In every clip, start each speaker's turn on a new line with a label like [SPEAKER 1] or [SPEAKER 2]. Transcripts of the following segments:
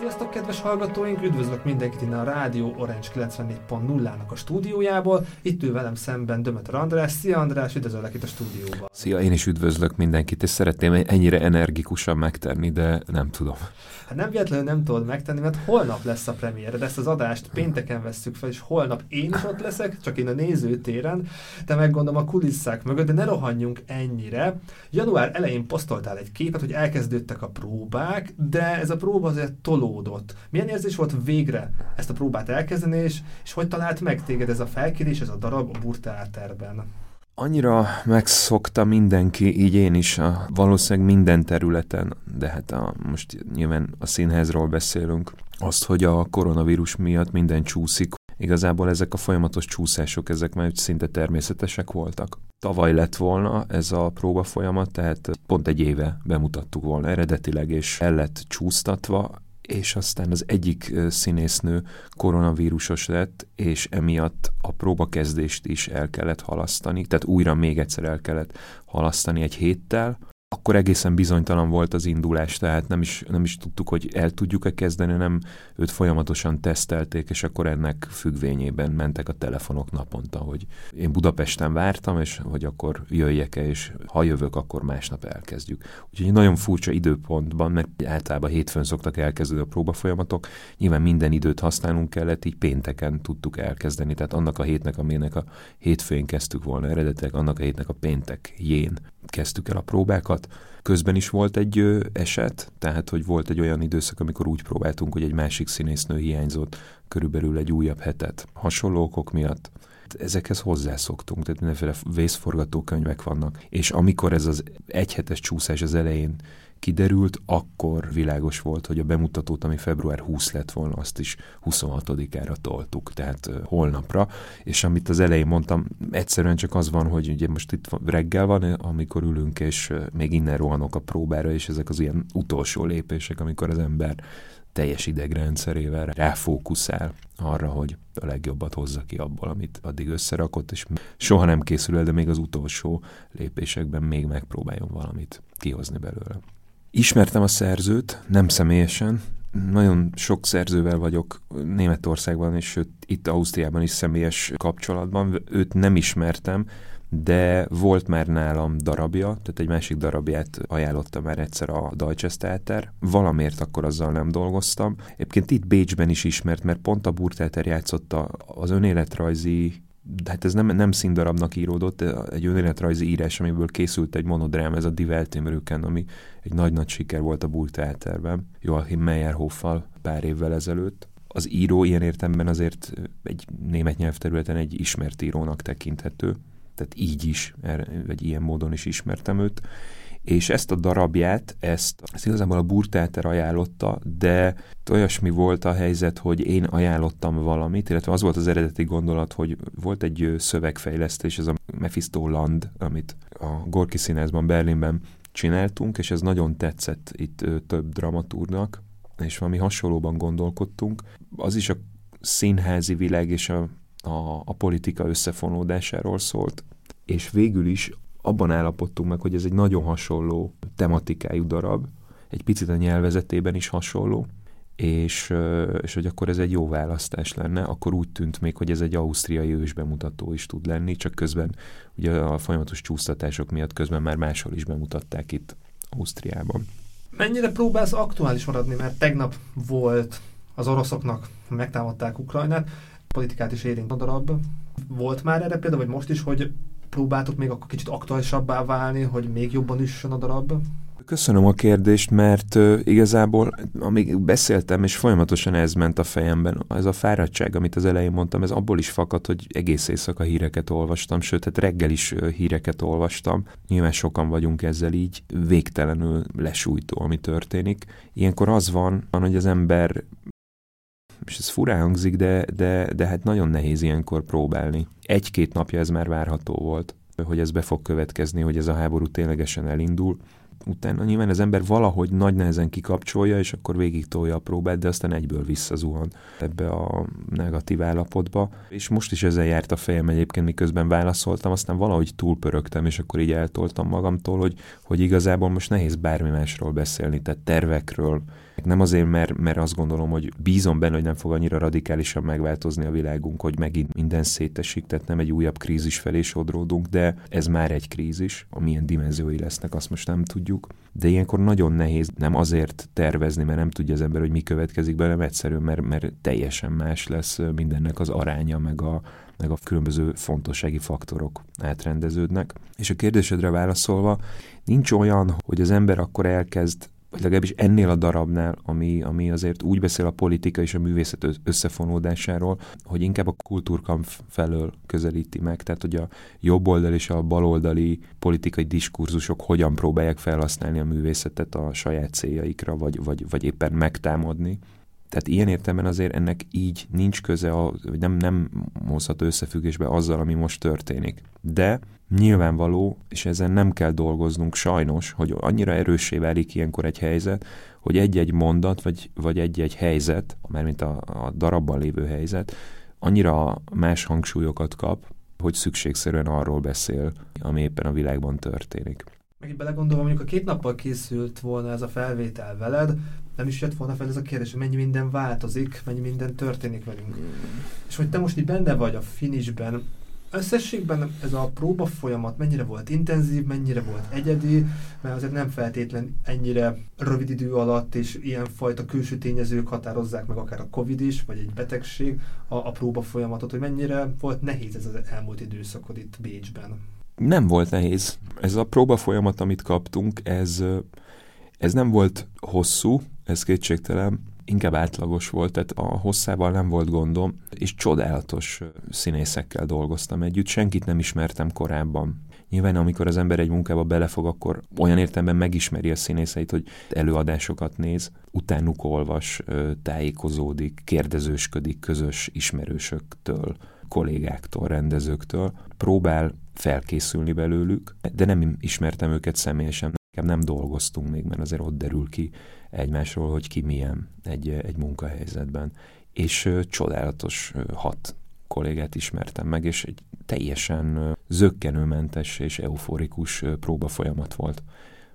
[SPEAKER 1] Sziasztok, kedves hallgatóink! Üdvözlök mindenkit innen a Rádió Orange 94.0-nak a stúdiójából. Itt ül velem szemben Dömeter András. Szia András, üdvözöllek itt a stúdióban.
[SPEAKER 2] Szia, én is üdvözlök mindenkit, és szeretném ennyire energikusan megtenni, de nem tudom.
[SPEAKER 1] Hát nem véletlenül nem tudod megtenni, mert holnap lesz a premiér, de ezt az adást pénteken vesszük fel, és holnap én is ott leszek, csak én a nézőtéren, te meg gondolom a kulisszák mögött, de ne rohanjunk ennyire. Január elején posztoltál egy képet, hogy elkezdődtek a próbák, de ez a próba azért tolódott. Milyen érzés volt végre ezt a próbát elkezdeni, és, és hogy talált meg téged ez a felkérés, ez a darab a Burteáterben?
[SPEAKER 2] Annyira megszokta mindenki, így én is, a, valószínűleg minden területen, de hát a, most nyilván a színházról beszélünk, azt, hogy a koronavírus miatt minden csúszik, igazából ezek a folyamatos csúszások, ezek már szinte természetesek voltak. Tavaly lett volna ez a próba folyamat, tehát pont egy éve bemutattuk volna eredetileg, és el lett csúsztatva, és aztán az egyik színésznő koronavírusos lett, és emiatt a próbakezdést is el kellett halasztani, tehát újra még egyszer el kellett halasztani egy héttel, akkor egészen bizonytalan volt az indulás, tehát nem is, nem is tudtuk, hogy el tudjuk-e kezdeni, nem őt folyamatosan tesztelték, és akkor ennek függvényében mentek a telefonok naponta, hogy én Budapesten vártam, és hogy akkor jöjjek-e, és ha jövök, akkor másnap elkezdjük. Úgyhogy nagyon furcsa időpontban, mert általában hétfőn szoktak elkezdődni a próbafolyamatok, nyilván minden időt használnunk kellett, így pénteken tudtuk elkezdeni, tehát annak a hétnek, aminek a hétfőn kezdtük volna eredetileg, annak a hétnek a péntek jén kezdtük el a próbákat. Közben is volt egy eset, tehát hogy volt egy olyan időszak, amikor úgy próbáltunk, hogy egy másik színésznő hiányzott körülbelül egy újabb hetet. Hasonló okok miatt ezekhez hozzászoktunk, tehát mindenféle vészforgatókönyvek vannak, és amikor ez az egyhetes csúszás az elején kiderült, akkor világos volt, hogy a bemutatót, ami február 20 lett volna, azt is 26-ára toltuk, tehát holnapra, és amit az elején mondtam, egyszerűen csak az van, hogy ugye most itt reggel van, amikor ülünk, és még innen rohanok a próbára, és ezek az ilyen utolsó lépések, amikor az ember teljes idegrendszerével ráfókuszál arra, hogy a legjobbat hozza ki abból, amit addig összerakott, és soha nem készül el, de még az utolsó lépésekben még megpróbáljon valamit kihozni belőle. Ismertem a szerzőt, nem személyesen, nagyon sok szerzővel vagyok Németországban, és sőt, itt Ausztriában is személyes kapcsolatban. Őt nem ismertem, de volt már nálam darabja, tehát egy másik darabját ajánlotta már egyszer a Deutsches Theater. Valamiért akkor azzal nem dolgoztam. Egyébként itt Bécsben is ismert, mert pont a Burtheater játszotta az önéletrajzi de hát ez nem, nem színdarabnak íródott, egy önéletrajzi írás, amiből készült egy monodrám, ez a Die Welt ami egy nagy-nagy siker volt a Burgtheaterben, Joachim Meyerhoffal pár évvel ezelőtt. Az író ilyen értemben azért egy német nyelvterületen egy ismert írónak tekinthető, tehát így is, vagy ilyen módon is ismertem őt, és ezt a darabját, ezt, ezt igazából a Burtáter ajánlotta, de olyasmi volt a helyzet, hogy én ajánlottam valamit, illetve az volt az eredeti gondolat, hogy volt egy szövegfejlesztés, ez a Mephisto Land, amit a Gorki Színházban, Berlinben csináltunk, és ez nagyon tetszett itt több dramatúrnak, és valami hasonlóban gondolkodtunk. Az is a színházi világ és a, a, a politika összefonódásáról szólt, és végül is abban állapodtunk meg, hogy ez egy nagyon hasonló tematikájú darab, egy picit a nyelvezetében is hasonló, és, és hogy akkor ez egy jó választás lenne, akkor úgy tűnt még, hogy ez egy ausztriai ősbemutató is tud lenni, csak közben ugye a folyamatos csúsztatások miatt közben már máshol is bemutatták itt Ausztriában.
[SPEAKER 1] Mennyire próbálsz aktuális maradni, mert tegnap volt az oroszoknak, megtámadták Ukrajnát, politikát is érint a darab. Volt már erre például, vagy most is, hogy próbáltok még akkor kicsit aktuálisabbá válni, hogy még jobban üssön a darab?
[SPEAKER 2] Köszönöm a kérdést, mert uh, igazából, amíg beszéltem, és folyamatosan ez ment a fejemben, ez a fáradtság, amit az elején mondtam, ez abból is fakad, hogy egész éjszaka híreket olvastam, sőt, hát reggel is uh, híreket olvastam. Nyilván sokan vagyunk ezzel így, végtelenül lesújtó, ami történik. Ilyenkor az van, hogy az ember és ez furán hangzik, de, de, de hát nagyon nehéz ilyenkor próbálni. Egy-két napja ez már várható volt, hogy ez be fog következni, hogy ez a háború ténylegesen elindul. utána nyilván az ember valahogy nagy nehezen kikapcsolja, és akkor végig tolja a próbát, de aztán egyből visszazuhan ebbe a negatív állapotba. És most is ezzel járt a fejem egyébként, miközben válaszoltam, aztán valahogy túlpörögtem, és akkor így eltoltam magamtól, hogy, hogy igazából most nehéz bármi másról beszélni, tehát tervekről, nem azért, mert, mert azt gondolom, hogy bízom benne, hogy nem fog annyira radikálisan megváltozni a világunk, hogy megint minden szétesik, tehát nem egy újabb krízis felé sodródunk, de ez már egy krízis, amilyen dimenziói lesznek, azt most nem tudjuk. De ilyenkor nagyon nehéz nem azért tervezni, mert nem tudja az ember, hogy mi következik be, nem egyszerűen, mert, mert teljesen más lesz mindennek az aránya, meg a, meg a különböző fontossági faktorok átrendeződnek. És a kérdésedre válaszolva, nincs olyan, hogy az ember akkor elkezd vagy legalábbis ennél a darabnál, ami, ami azért úgy beszél a politika és a művészet összefonódásáról, hogy inkább a kultúrkamp felől közelíti meg, tehát hogy a jobboldali és a baloldali politikai diskurzusok hogyan próbálják felhasználni a művészetet a saját céljaikra, vagy, vagy, vagy éppen megtámadni. Tehát ilyen értelemben azért ennek így nincs köze, vagy nem, nem hozható összefüggésbe azzal, ami most történik. De nyilvánvaló, és ezen nem kell dolgoznunk sajnos, hogy annyira erőssé válik ilyenkor egy helyzet, hogy egy-egy mondat, vagy, vagy egy-egy helyzet, mint a, a darabban lévő helyzet, annyira más hangsúlyokat kap, hogy szükségszerűen arról beszél, ami éppen a világban történik.
[SPEAKER 1] Meg belegondolva, mondjuk a két nappal készült volna ez a felvétel veled, nem is jött volna fel ez a kérdés, hogy mennyi minden változik, mennyi minden történik velünk. Mm. És hogy te most így benne vagy a finishben, összességben ez a próba folyamat mennyire volt intenzív, mennyire volt egyedi, mert azért nem feltétlen ennyire rövid idő alatt és ilyenfajta külső tényezők határozzák meg akár a Covid is, vagy egy betegség a, a próba folyamatot, hogy mennyire volt nehéz ez az elmúlt időszakod itt Bécsben.
[SPEAKER 2] Nem volt nehéz. Ez a próba folyamat, amit kaptunk, ez, ez nem volt hosszú, ez kétségtelen, inkább átlagos volt, tehát a hosszával nem volt gondom, és csodálatos színészekkel dolgoztam együtt, senkit nem ismertem korábban. Nyilván, amikor az ember egy munkába belefog, akkor olyan értelemben megismeri a színészeit, hogy előadásokat néz, utánuk olvas, tájékozódik, kérdezősködik közös ismerősöktől, kollégáktól, rendezőktől, próbál felkészülni belőlük, de nem ismertem őket személyesen, nem dolgoztunk még, mert azért ott derül ki egymásról, hogy ki milyen egy, egy munkahelyzetben. És ö, csodálatos ö, hat kollégát ismertem meg, és egy teljesen ö, zöggenőmentes és euforikus próba folyamat volt.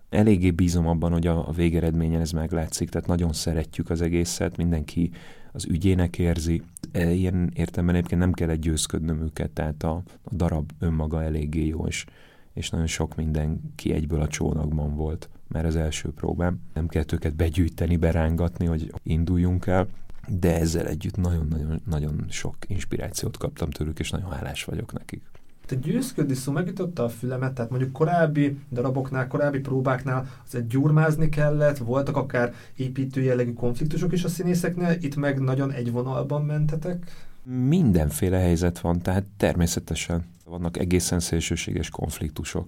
[SPEAKER 2] Eléggé bízom abban, hogy a, a végeredményen ez meglátszik, tehát nagyon szeretjük az egészet, mindenki az ügyének érzi. E, ilyen értelemben egyébként nem kell egy győzködnöm őket, tehát a, a darab önmaga eléggé jó, és, és nagyon sok mindenki egyből a csónakban volt már az első próbám. Nem kell őket begyűjteni, berángatni, hogy induljunk el, de ezzel együtt nagyon-nagyon sok inspirációt kaptam tőlük, és nagyon hálás vagyok nekik.
[SPEAKER 1] Te győzködni szó megütötte a fülemet, tehát mondjuk korábbi daraboknál, korábbi próbáknál azért gyurmázni kellett, voltak akár építő jellegű konfliktusok is a színészeknél, itt meg nagyon egy vonalban mentetek?
[SPEAKER 2] Mindenféle helyzet van, tehát természetesen vannak egészen szélsőséges konfliktusok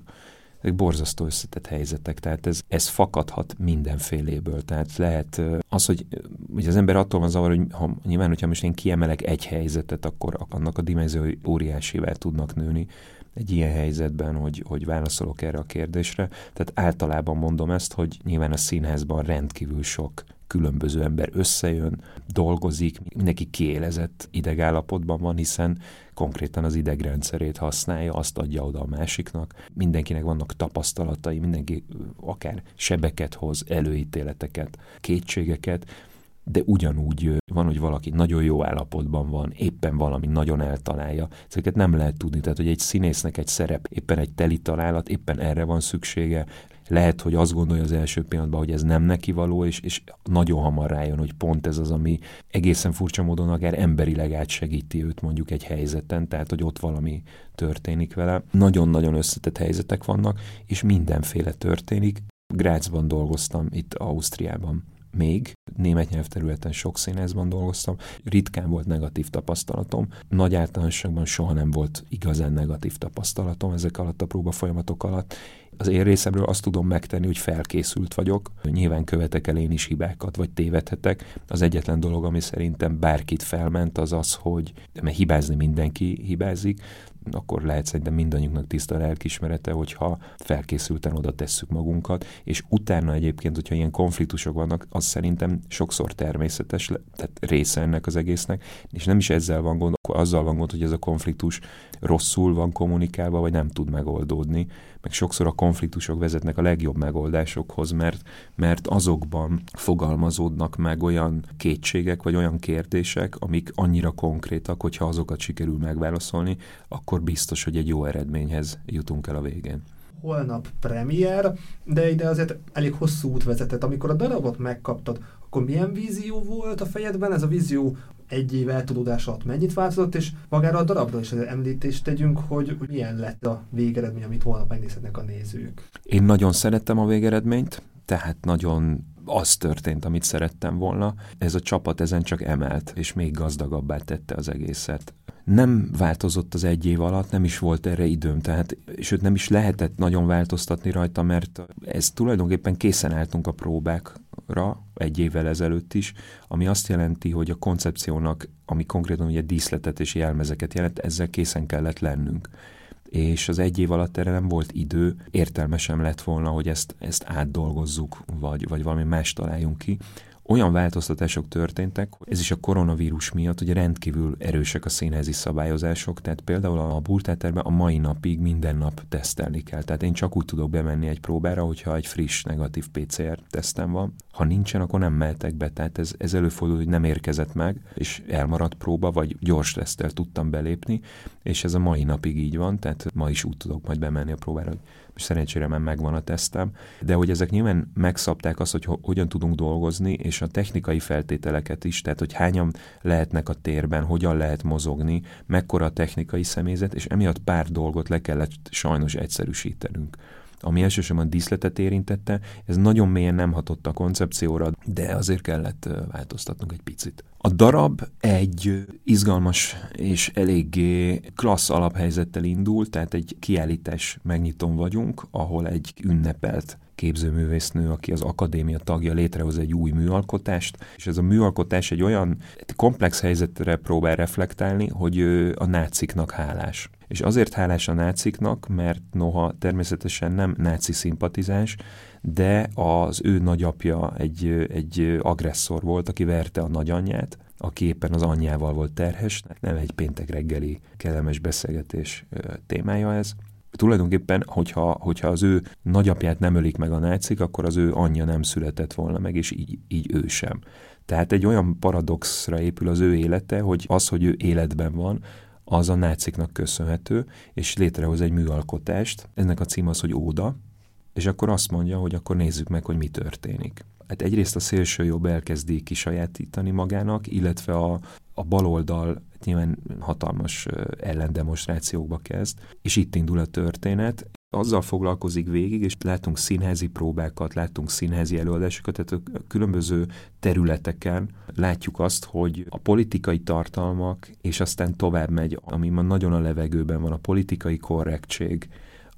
[SPEAKER 2] ezek borzasztó összetett helyzetek, tehát ez, ez fakadhat mindenféléből. Tehát lehet az, hogy, hogy az ember attól van zavar, hogy ha, nyilván, hogyha most én kiemelek egy helyzetet, akkor annak a dimenziói óriásivel tudnak nőni egy ilyen helyzetben, hogy, hogy válaszolok erre a kérdésre. Tehát általában mondom ezt, hogy nyilván a színházban rendkívül sok különböző ember összejön, dolgozik, mindenki kiélezett idegállapotban van, hiszen konkrétan az idegrendszerét használja, azt adja oda a másiknak. Mindenkinek vannak tapasztalatai, mindenki akár sebeket hoz, előítéleteket, kétségeket, de ugyanúgy van, hogy valaki nagyon jó állapotban van, éppen valami nagyon eltalálja. Ezeket nem lehet tudni, tehát hogy egy színésznek egy szerep, éppen egy teli találat, éppen erre van szüksége, lehet, hogy azt gondolja az első pillanatban, hogy ez nem neki való, és, és nagyon hamar rájön, hogy pont ez az, ami egészen furcsa módon akár emberileg átsegíti őt mondjuk egy helyzeten, tehát hogy ott valami történik vele. Nagyon-nagyon összetett helyzetek vannak, és mindenféle történik. Grácsban dolgoztam, itt Ausztriában még német nyelvterületen sok színházban dolgoztam, ritkán volt negatív tapasztalatom, nagy általánosságban soha nem volt igazán negatív tapasztalatom ezek alatt a próba folyamatok alatt, Az én részemről azt tudom megtenni, hogy felkészült vagyok. Nyilván követek el én is hibákat, vagy tévedhetek. Az egyetlen dolog, ami szerintem bárkit felment, az az, hogy mert hibázni mindenki hibázik, akkor lehet szerintem mindannyiunknak tiszta lelkismerete, hogyha felkészülten oda tesszük magunkat, és utána egyébként, hogyha ilyen konfliktusok vannak, az szerintem sokszor természetes, tehát része ennek az egésznek, és nem is ezzel van gond, azzal van gond, hogy ez a konfliktus rosszul van kommunikálva, vagy nem tud megoldódni, meg sokszor a konfliktusok vezetnek a legjobb megoldásokhoz, mert, mert azokban fogalmazódnak meg olyan kétségek, vagy olyan kérdések, amik annyira konkrétak, hogyha azokat sikerül megválaszolni, akkor biztos, hogy egy jó eredményhez jutunk el a végén
[SPEAKER 1] holnap premier, de ide azért elég hosszú út vezetett. Amikor a darabot megkaptad, akkor milyen vízió volt a fejedben? Ez a vízió egy év eltudódás alatt mennyit változott, és magára a darabra is említést tegyünk, hogy, hogy milyen lett a végeredmény, amit holnap megnézhetnek a nézők.
[SPEAKER 2] Én nagyon szerettem a végeredményt, tehát nagyon az történt, amit szerettem volna. Ez a csapat ezen csak emelt, és még gazdagabbá tette az egészet. Nem változott az egy év alatt, nem is volt erre időm, tehát, sőt nem is lehetett nagyon változtatni rajta, mert ez tulajdonképpen készen álltunk a próbákra egy évvel ezelőtt is, ami azt jelenti, hogy a koncepciónak, ami konkrétan ugye díszletet és jelmezeket jelent, ezzel készen kellett lennünk. És az egy év alatt erre nem volt idő, értelmesem lett volna, hogy ezt, ezt átdolgozzuk, vagy, vagy valami más találjunk ki olyan változtatások történtek, ez is a koronavírus miatt ugye rendkívül erősek a színházi szabályozások, tehát például a burtáterben a mai napig minden nap tesztelni kell. Tehát én csak úgy tudok bemenni egy próbára, hogyha egy friss negatív PCR tesztem van. Ha nincsen, akkor nem mehetek be, tehát ez, ez előfordul, hogy nem érkezett meg, és elmaradt próba, vagy gyors tesztel tudtam belépni, és ez a mai napig így van, tehát ma is úgy tudok majd bemenni a próbára, hogy szerencsére már megvan a tesztem, de hogy ezek nyilván megszabták azt, hogy hogyan tudunk dolgozni, és a technikai feltételeket is, tehát hogy hányan lehetnek a térben, hogyan lehet mozogni, mekkora a technikai személyzet, és emiatt pár dolgot le kellett sajnos egyszerűsítenünk ami elsősorban díszletet érintette, ez nagyon mélyen nem hatott a koncepcióra, de azért kellett változtatnunk egy picit. A darab egy izgalmas és eléggé klassz alaphelyzettel indul, tehát egy kiállítás megnyitón vagyunk, ahol egy ünnepelt képzőművésznő, aki az akadémia tagja, létrehoz egy új műalkotást, és ez a műalkotás egy olyan komplex helyzetre próbál reflektálni, hogy a náciknak hálás. És azért hálás a náciknak, mert noha természetesen nem náci szimpatizáns, de az ő nagyapja egy, egy agresszor volt, aki verte a nagyanyját, aki éppen az anyjával volt terhes, nem egy péntek reggeli kellemes beszélgetés témája ez. Tulajdonképpen, hogyha, hogyha az ő nagyapját nem ölik meg a nácik, akkor az ő anyja nem született volna meg, és így, így ő sem. Tehát egy olyan paradoxra épül az ő élete, hogy az, hogy ő életben van, az a náciknak köszönhető, és létrehoz egy műalkotást. Ennek a cím az, hogy Óda, és akkor azt mondja, hogy akkor nézzük meg, hogy mi történik. Hát egyrészt a szélső jobb elkezdi kisajátítani magának, illetve a, a baloldal nyilván hatalmas ellendemonstrációkba kezd, és itt indul a történet. Azzal foglalkozik végig, és látunk színházi próbákat, látunk színházi előadásokat, tehát a különböző területeken látjuk azt, hogy a politikai tartalmak, és aztán tovább megy, ami ma nagyon a levegőben van, a politikai korrektség,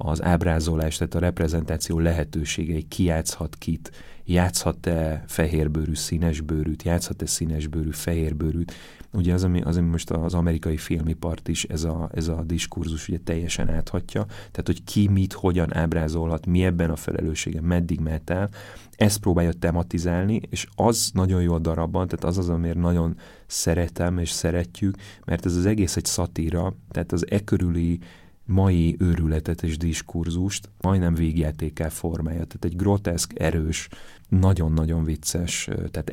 [SPEAKER 2] az ábrázolás, tehát a reprezentáció lehetőségei, ki játszhat kit, játszhat-e fehérbőrű színesbőrűt, játszhat-e színesbőrű fehérbőrűt. Ugye az, ami, az, ami most az amerikai filmipart is ez a, ez a diskurzus ugye teljesen áthatja, tehát hogy ki mit, hogyan ábrázolhat, mi ebben a felelőssége, meddig mehet el, ezt próbálja tematizálni, és az nagyon jó a darabban, tehát az az, amiért nagyon szeretem és szeretjük, mert ez az egész egy szatíra, tehát az e körüli mai őrületet és diskurzust majdnem végjátékkel formálja. Tehát egy groteszk, erős, nagyon-nagyon vicces, tehát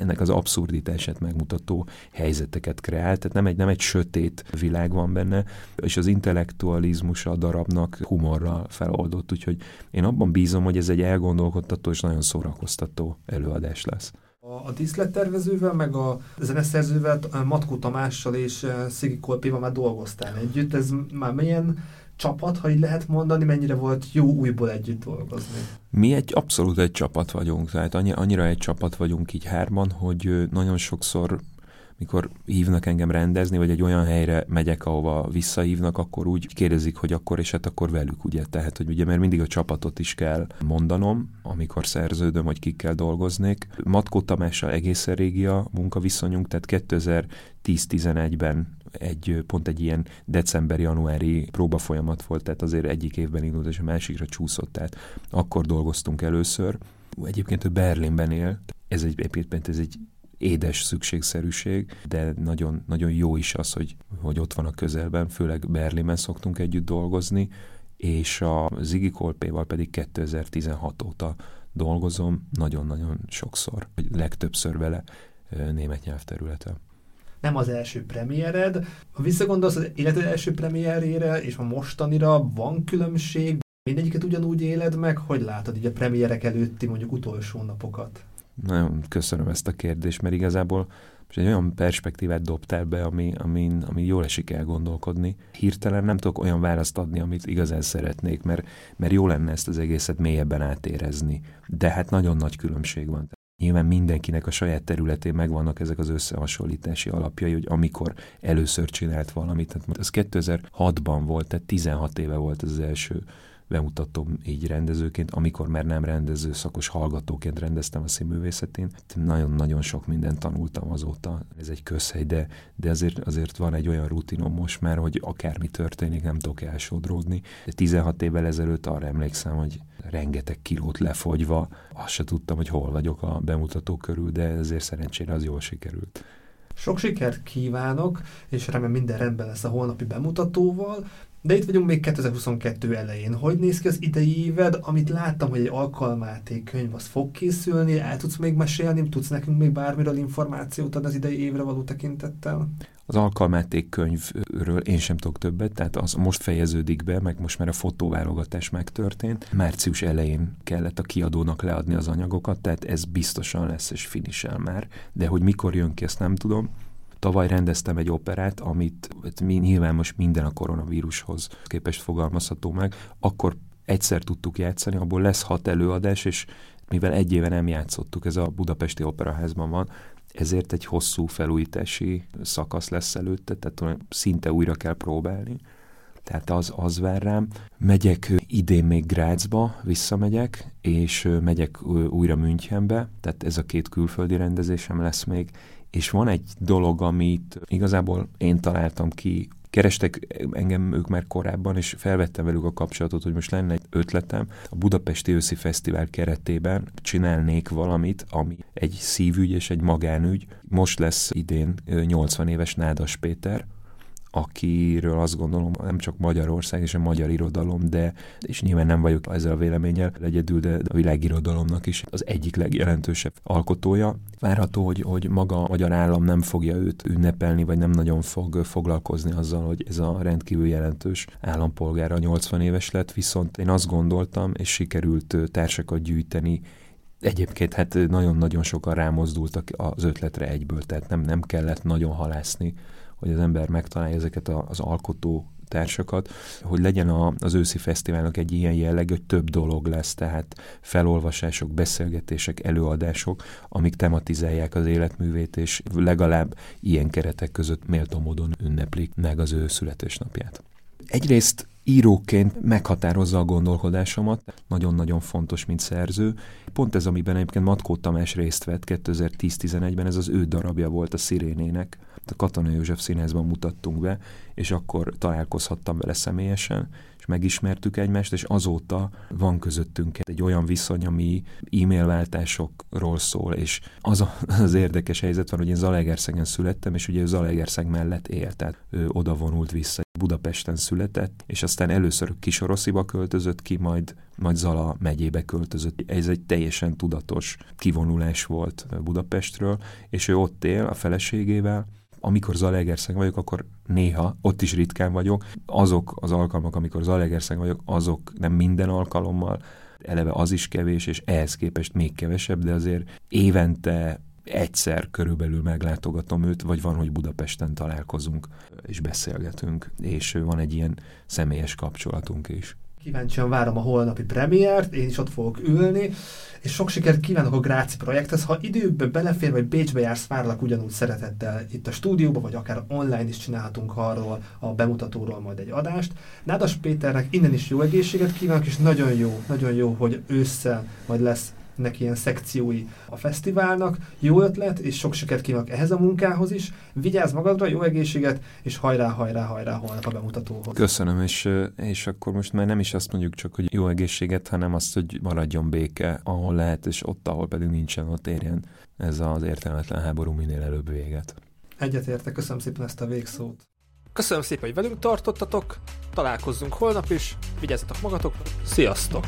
[SPEAKER 2] ennek az abszurditását megmutató helyzeteket kreál, tehát nem egy, nem egy sötét világ van benne, és az intellektualizmus a darabnak humorral feloldott, úgyhogy én abban bízom, hogy ez egy elgondolkodtató és nagyon szórakoztató előadás lesz.
[SPEAKER 1] A, díszlettervezővel, meg a zeneszerzővel, Matkó Tamással és Szigi Kolpéval már dolgoztál együtt. Ez már milyen csapat, ha így lehet mondani, mennyire volt jó újból együtt dolgozni?
[SPEAKER 2] Mi egy abszolút egy csapat vagyunk, tehát annyi, annyira egy csapat vagyunk így hárman, hogy nagyon sokszor mikor hívnak engem rendezni, vagy egy olyan helyre megyek, ahova visszahívnak, akkor úgy kérdezik, hogy akkor és hát akkor velük, ugye? Tehát, hogy ugye, mert mindig a csapatot is kell mondanom, amikor szerződöm, hogy kikkel dolgoznék. Matkó Tamással egészen régi a munkaviszonyunk, tehát 2010-11-ben egy, pont egy ilyen december-januári próbafolyamat volt, tehát azért egyik évben indult, és a másikra csúszott, tehát akkor dolgoztunk először. Egyébként ő Berlinben él, ez egy, ez egy édes szükségszerűség, de nagyon, nagyon jó is az, hogy, hogy ott van a közelben, főleg Berlinben szoktunk együtt dolgozni, és a Ziggy Kolpéval pedig 2016 óta dolgozom, nagyon-nagyon sokszor, vagy legtöbbször vele német nyelvterületen
[SPEAKER 1] nem az első premiered. Ha visszagondolsz az életed első premierére és a mostanira, van különbség? Mindegyiket ugyanúgy éled meg? Hogy látod így a premierek előtti mondjuk utolsó napokat?
[SPEAKER 2] Nagyon köszönöm ezt a kérdést, mert igazából most egy olyan perspektívát dobtál be, ami, ami, ami jól esik elgondolkodni. Hirtelen nem tudok olyan választ adni, amit igazán szeretnék, mert, mert jó lenne ezt az egészet mélyebben átérezni. De hát nagyon nagy különbség van. Nyilván mindenkinek a saját területén megvannak ezek az összehasonlítási alapjai, hogy amikor először csinált valamit. Tehát ez 2006-ban volt, tehát 16 éve volt az első bemutatom így rendezőként, amikor már nem rendező szakos hallgatóként rendeztem a színművészetén. Nagyon-nagyon sok mindent tanultam azóta, ez egy közhely, de, de azért, azért van egy olyan rutinom most már, hogy akármi történik, nem tudok elsodródni. De 16 évvel ezelőtt arra emlékszem, hogy rengeteg kilót lefogyva, azt se tudtam, hogy hol vagyok a bemutató körül, de ezért szerencsére az jól sikerült.
[SPEAKER 1] Sok sikert kívánok, és remélem minden rendben lesz a holnapi bemutatóval. De itt vagyunk még 2022 elején. Hogy néz ki az idei éved, amit láttam, hogy egy alkalmáték könyv az fog készülni, el tudsz még mesélni, tudsz nekünk még bármiről információt adni az idei évre való tekintettel?
[SPEAKER 2] Az alkalmáték könyvről én sem tudok többet, tehát az most fejeződik be, meg most már a fotóválogatás megtörtént. Március elején kellett a kiadónak leadni az anyagokat, tehát ez biztosan lesz és finisel már, de hogy mikor jön ki, ezt nem tudom. Tavaly rendeztem egy operát, amit hát mi, nyilván most minden a koronavírushoz képest fogalmazható meg, akkor egyszer tudtuk játszani, abból lesz hat előadás, és mivel egy éve nem játszottuk, ez a Budapesti Operaházban van, ezért egy hosszú felújítási szakasz lesz előtte, tehát szinte újra kell próbálni. Tehát az, az vár rám. Megyek idén még Grácsba, visszamegyek, és megyek újra Münchenbe, tehát ez a két külföldi rendezésem lesz még, és van egy dolog, amit igazából én találtam ki, kerestek engem ők már korábban, és felvettem velük a kapcsolatot, hogy most lenne egy ötletem, a Budapesti Őszi Fesztivál keretében csinálnék valamit, ami egy szívügy és egy magánügy. Most lesz idén 80 éves Nádas Péter, akiről azt gondolom nem csak Magyarország és a magyar irodalom, de és nyilván nem vagyok ezzel a véleménnyel egyedül, de a világirodalomnak is az egyik legjelentősebb alkotója. Várható, hogy, hogy maga a magyar állam nem fogja őt ünnepelni, vagy nem nagyon fog foglalkozni azzal, hogy ez a rendkívül jelentős állampolgára 80 éves lett, viszont én azt gondoltam, és sikerült társakat gyűjteni, Egyébként hát nagyon-nagyon sokan rámozdultak az ötletre egyből, tehát nem, nem kellett nagyon halászni hogy az ember megtalálja ezeket az alkotó társakat, hogy legyen a, az őszi fesztiválnak egy ilyen jelleg, hogy több dolog lesz, tehát felolvasások, beszélgetések, előadások, amik tematizálják az életművét, és legalább ilyen keretek között méltó módon ünneplik meg az ő születésnapját. Egyrészt íróként meghatározza a gondolkodásomat, nagyon-nagyon fontos, mint szerző. Pont ez, amiben egyébként Matkó Tamás részt vett 2010-11-ben, ez az ő darabja volt a Szirénének, a Katona József Színházban mutattunk be, és akkor találkozhattam vele személyesen, és megismertük egymást, és azóta van közöttünk egy olyan viszony, ami e-mail váltásokról szól, és az a, az érdekes helyzet van, hogy én Zalaegerszegen születtem, és ugye ő Zalaegerszeg mellett élt, tehát ő oda vonult vissza. Budapesten született, és aztán először Kisorosziba költözött ki, majd, majd Zala megyébe költözött. Ez egy teljesen tudatos kivonulás volt Budapestről, és ő ott él a feleségével, amikor Zalaegerszeg vagyok, akkor néha, ott is ritkán vagyok, azok az alkalmak, amikor Zalaegerszeg vagyok, azok nem minden alkalommal, eleve az is kevés, és ehhez képest még kevesebb, de azért évente egyszer körülbelül meglátogatom őt, vagy van, hogy Budapesten találkozunk és beszélgetünk, és van egy ilyen személyes kapcsolatunk is.
[SPEAKER 1] Kíváncsian várom a holnapi premiért, én is ott fogok ülni, és sok sikert kívánok a Gráci projekthez. Ha időbe belefér, vagy Bécsbe jársz, várlak ugyanúgy szeretettel itt a stúdióba, vagy akár online is csinálhatunk arról a bemutatóról majd egy adást. Nádas Péternek innen is jó egészséget kívánok, és nagyon jó, nagyon jó, hogy ősszel majd lesz neki ilyen szekciói a fesztiválnak. Jó ötlet, és sok sikert kívánok ehhez a munkához is. Vigyázz magadra, jó egészséget, és hajrá, hajrá, hajrá holnap a bemutatóhoz.
[SPEAKER 2] Köszönöm, és, és akkor most már nem is azt mondjuk csak, hogy jó egészséget, hanem azt, hogy maradjon béke, ahol lehet, és ott, ahol pedig nincsen, ott érjen ez az értelmetlen háború minél előbb véget.
[SPEAKER 1] Egyetértek, köszönöm szépen ezt a végszót.
[SPEAKER 3] Köszönöm szépen, hogy velünk tartottatok, találkozzunk holnap is, vigyázzatok magatok, sziasztok!